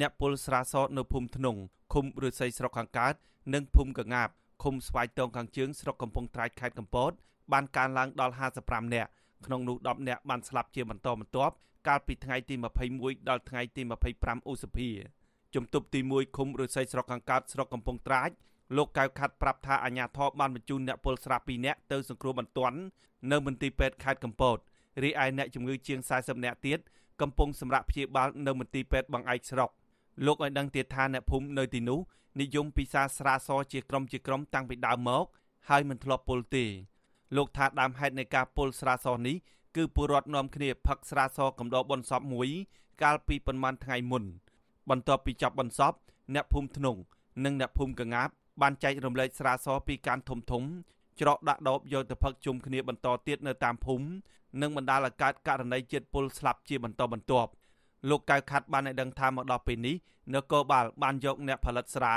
អ្នកពលស្រាសនៅភូមិធ្នងឃុំឫស្សីស្រុកខាងកើតនិងភូមិកងាបឃុំស្វាយតងខាងជើងស្រុកកំពង់ត្រាចខេត្តកំពតបានកើនឡើងដល់55នាក់ក្នុងនោះ10នាក់បានស្លាប់ជាបន្តបន្ទាប់កាលពីថ្ងៃទី21ដល់ថ្ងៃទី25ឧសភាជំទប់ទី1ឃុំឫស្សីស្រុកខាងកើតស្រុកកំពង់ត្រាចលោកកៅខាត់ប្រាប់ថាអាជ្ញាធរបានបញ្ជូនអ្នកពលស្រា2នាក់ទៅសង្គ្រោះបន្ទាន់នៅមន្ទីរពេទ្យខេត្តកំពតរីឯអ្នកជំងឺជាង40នាក់ទៀតកំពុងសម្រាប់ព្យាបាលនៅមន្ទីរពេទ្យបង្អែកស្រុក លោកឲ្យដឹងទៀតថាអ្នកភូមិនៅទីនោះនិយមពិសាស្រាសជាក្រុមជាក្រុមតាំងពីដើមមក ហើយមិនធ្លាប់ពុលទេលោកថាដើមហេតុនៃការពុលស្រាសនេះគឺពលរដ្ឋនាំគ្នាផឹកស្រាសកំដរបនសពមួយ កាលពីប្រមាណថ្ងៃមុន បន្ទាប់ពីចាប់បន្សពអ្នកភូមិធ្នងនិងអ្នកភូមិកងាបបានចែករំលែកស្រាសពីការធំធំច្រកដាក់ដបយកទៅផឹកជុំគ្នាបន្តទៀតនៅតាមភូមិនិងបណ្ដាលឲ្យកើតករណីជាតិពុលស្លាប់ជាបន្តបន្ទាប់ លោកកៅខាត់បានឲ្យដឹងថាមកដល់ពេលនេះនគរបាលបានយកអ្នកផលិតស្រា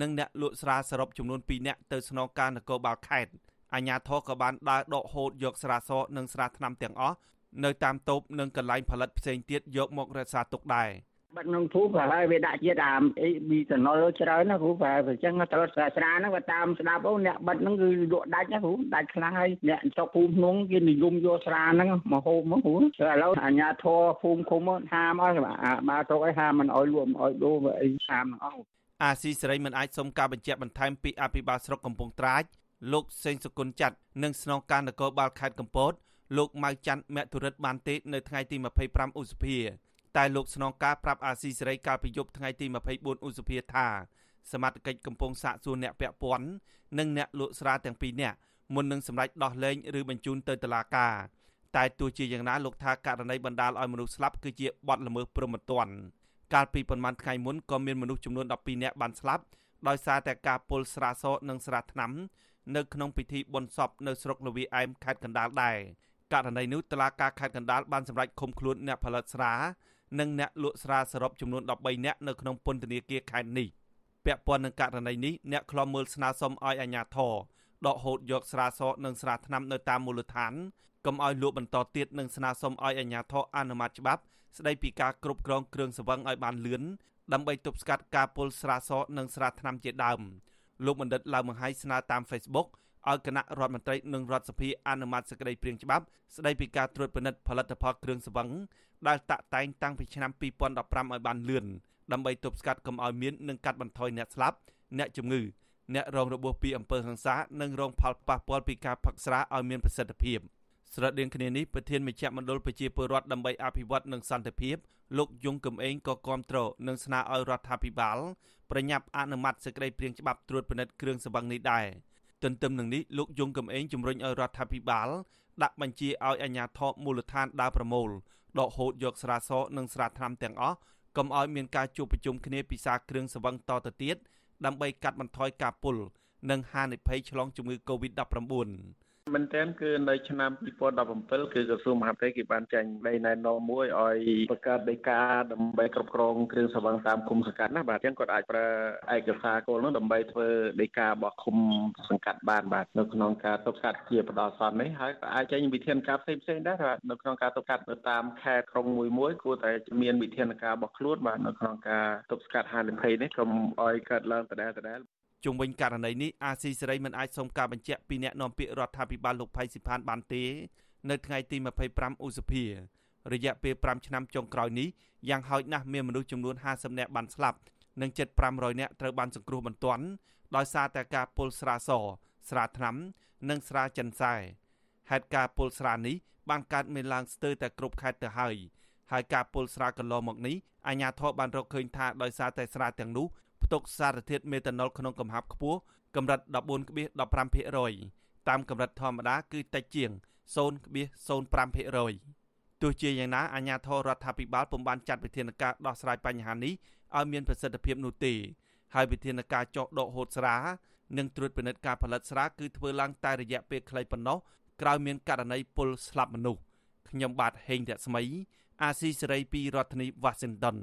និងអ្នកលក់ស្រាសរុបចំនួន2នាក់ទៅស្នងការនគរបាលខេត្តអាជ្ញាធរក៏បានដើរដកហូតយកស្រាសនិងស្រាថ្នាំទាំងអស់នៅតាមតូបនិងកន្លែងផលិតផ្សេងទៀតយកមករក្សាទុកដែរ។ បាត់ក្នុងធូបប្រហែលវាដាក់ជាតិអាអីប៊ីតាណុលច្រើនណាគ្រូប្រហែលអញ្ចឹងត្រូវស្រាស្រាហ្នឹងបើតាមស្ដាប់អូអ្នកបិទហ្នឹងគឺលក់ដាច់ណាគ្រូដាច់ខ្លាំងហើយអ្នកចុកភូមិក្នុងគេនិយមយកស្រាហ្នឹងមកហូបមកគ្រូឥឡូវអាញាធរភូមិឃុំហាមអស់បាទទៅឲ្យហាមមិនឲ្យលក់មិនឲ្យដូរអីហាមហ្នឹងអស់អាស៊ីសេរីមិនអាចសុំការបញ្ជាក់បន្ថែមពីអភិបាលស្រុកកំពង់ត្រាចលោកសេងសុគន្ធចាត់និងស្នងការនគរបាលខេត្តកំពតលោកម៉ៅច័ន្ទមធុរិតបានទេនៅថ្ងៃទី25ឧសភា តែលោកស្នងការប្រាប់អាស៊ីសេរីកាលពីយប់ថ្ងៃទី24ឧសភាថាសមត្ថកិច្ចកំពុងសាកសួរអ្នកពាក់ព័ន្ធនិងអ្នកលក់ស្រាទាំងពីរនាក់មុននឹងសម្រេចដោះលែងឬបញ្ជូនទៅតុលាការតែទោះជាយ៉ាងណាលោកថាករណីបណ្ដាលឲ្យមនុស្សស្លាប់គឺជាបទល្មើសព្រហ្មទណ្ឌកាលពីប្រមាណថ្ងៃមុនក៏មានមនុស្សចំនួន12នាក់បានស្លាប់ដោយសារតែការពុលស្រាសនិងស្រាថ្នាំនៅក្នុងពិធីបុណ្យសពនៅស្រុកលវីអែមខេត្តកណ្ដាលដែរករណីនេះតុលាការខេត្តកណ្ដាលបានសម្រេចឃុំខ្លួនអ្នកផលិតស្រា និងអ្នកលក់ស្រាសរុបចំនួន13នាក់នៅក្នុងពន្ធនាគារខេត្តនេះពាក់ព័ន្ធនឹងករណីនេះអ្នកខ្លំមើលស្នើសុំឲ្យអាជ្ញាធរដកហូតយកស្រាសនិងស្រាថ្នាំនៅតាមមូលដ្ឋានកុំឲ្យលក់បន្តទៀតនិងស្នើសុំឲ្យអាជ្ញាធរអនុម័តច្បាប់ស្ដីពីការគ្រប់គ្រងគ្រឿងសង្វឹងឲ្យបានលឿនដើម្បីទប់ស្កាត់ការពុលស្រាសនិងស្រាថ្នាំជាដើមលោកបណ្ឌិតឡៅមហៃស្នើតាម Facebook ឲ្យគណៈរដ្ឋមន្ត្រីនិងរដ្ឋសភាអនុម័តសេចក្តីព្រាងច្បាប់ស្តីពីការត្រួតពិនិត្យផលិតផលគ្រឿងសង្វឹងដែលតាក់តែងតាំងពីឆ្នាំ2015ឲ្យបានលឿនដើម្បីទប់ស្កាត់កុំឲ្យមាននិងកាត់បន្ថយអ្នកស្លាប់អ្នកជំងឺអ្នករងរបួសពីអំពើហិង្សានិងរងផលប៉ះពាល់ពីការផឹកស្រាឲ្យមានប្រសិទ្ធភាពស្រដៀងគ្នានេះប្រធានមជ្ឈមណ្ឌលប្រជាពលរដ្ឋដើម្បីអភិវឌ្ឍនិងសន្តិភាពលោកយងកំឯងក៏គាំទ្រនិងស្នើឲ្យរដ្ឋាភិបាលប្រញាប់អនុម័តសេចក្តីព្រាងច្បាប់ត្រួតពិនិត្យគ្រឿងសង្វឹងនេះដែរ ទន្ទឹមនឹងនេះលោកយងកំឯងជំរុញឲ្យរដ្ឋាភិបាលដាក់បញ្ជាឲ្យអាជ្ញាធរមូលដ្ឋានដើរប្រមូលដកហូតយកស្រាសនិងស្រាថ្នាំទាំងអស់កុំឲ្យមានការជួបប្រជុំគ្នាពិសាគ្រឿងសង្វឹងតទៅទៀតដើម្បីកាត់បន្ថយការពុលនិងហានិភ័យឆ្លងជំងឺ Covid-19 មែនទែនគឺនៅឆ្នាំ2017គឺក្រសួងមហាផ្ទៃគេបានចេញដីណែនាំមួយឲ្យបង្កើតដីកាដើម្បីគ្រប់គ្រងគ្រឿងសង្វឹងតាមគុំសង្កាត់ណាបាទអញ្ចឹងគាត់អាចប្រើឯកសារគោលនោះដើម្បីធ្វើដីការបស់គុំសង្កាត់បានបាទនៅក្នុងការទប់ស្កាត់ជាបដិសន្ននេះហើយក៏អាចចេញវិធានការផ្សេងផ្សេងដែរបាទនៅក្នុងការទប់ស្កាត់នៅតាមខេត្តក្រុងមួយមួយគួរតែមានវិធានការរបស់ខ្លួនបាទនៅក្នុងការទប់ស្កាត់ហានិភ័យនេះកុំឲ្យកើតឡើងដដែលដដែល ជុំវិញករណីនេះអាស៊ីសេរីមិនអាចសុំការបញ្ជាក់ពីអ្នកនាំពាក្យរដ្ឋាភិបាលលោកផៃស៊ីផានបានទេនៅថ្ងៃទី25ឧសភារយៈពេល5ឆ្នាំចុងក្រោយនេះយ៉ាងហោចណាស់មានមនុស្សចំនួន50នាក់បានស្លាប់និងជិត500នាក់ត្រូវបានសង្គ្រោះបន្ទាន់ដោយសារតែការពុលស្រាស ស្រាថ្នាំ និងស្រាចិនសែហេតុការពុលស្រានេះបានកើតមានឡើងស្ទើរតែគ្រប់ខេត្តទៅហើយហើយការពុលស្រាកន្លងមកនេះអាជ្ញាធរបានរកឃើញថាដោយសារតែស្រាទាំងនោះ ទុកសារធាតុមេតាណុលក្នុងកំហាប់ខ្ពស់កម្រិត14.15%តាមកម្រិតធម្មតាគឺតិចជាង0.05%ទោះជាយ៉ាងណាអាជ្ញាធររដ្ឋាភិបាលពុំបានចាត់វិធានការដោះស្រាយបញ្ហានេះឲ្យមានប្រសិទ្ធភាពនោះទេហើយវិធានការចោះដកហូតស្រានិងត្រួតពិនិត្យការផលិតស្រាគឺធ្វើឡើងតែរយៈពេលខ្លីប៉ុណ្ណោះក្រោយមានករណីពុលស្លាប់មនុស្សខ្ញុំបាទហេងរស្មី អាស៊ីសេរីពីរដ្ឋធានី Washington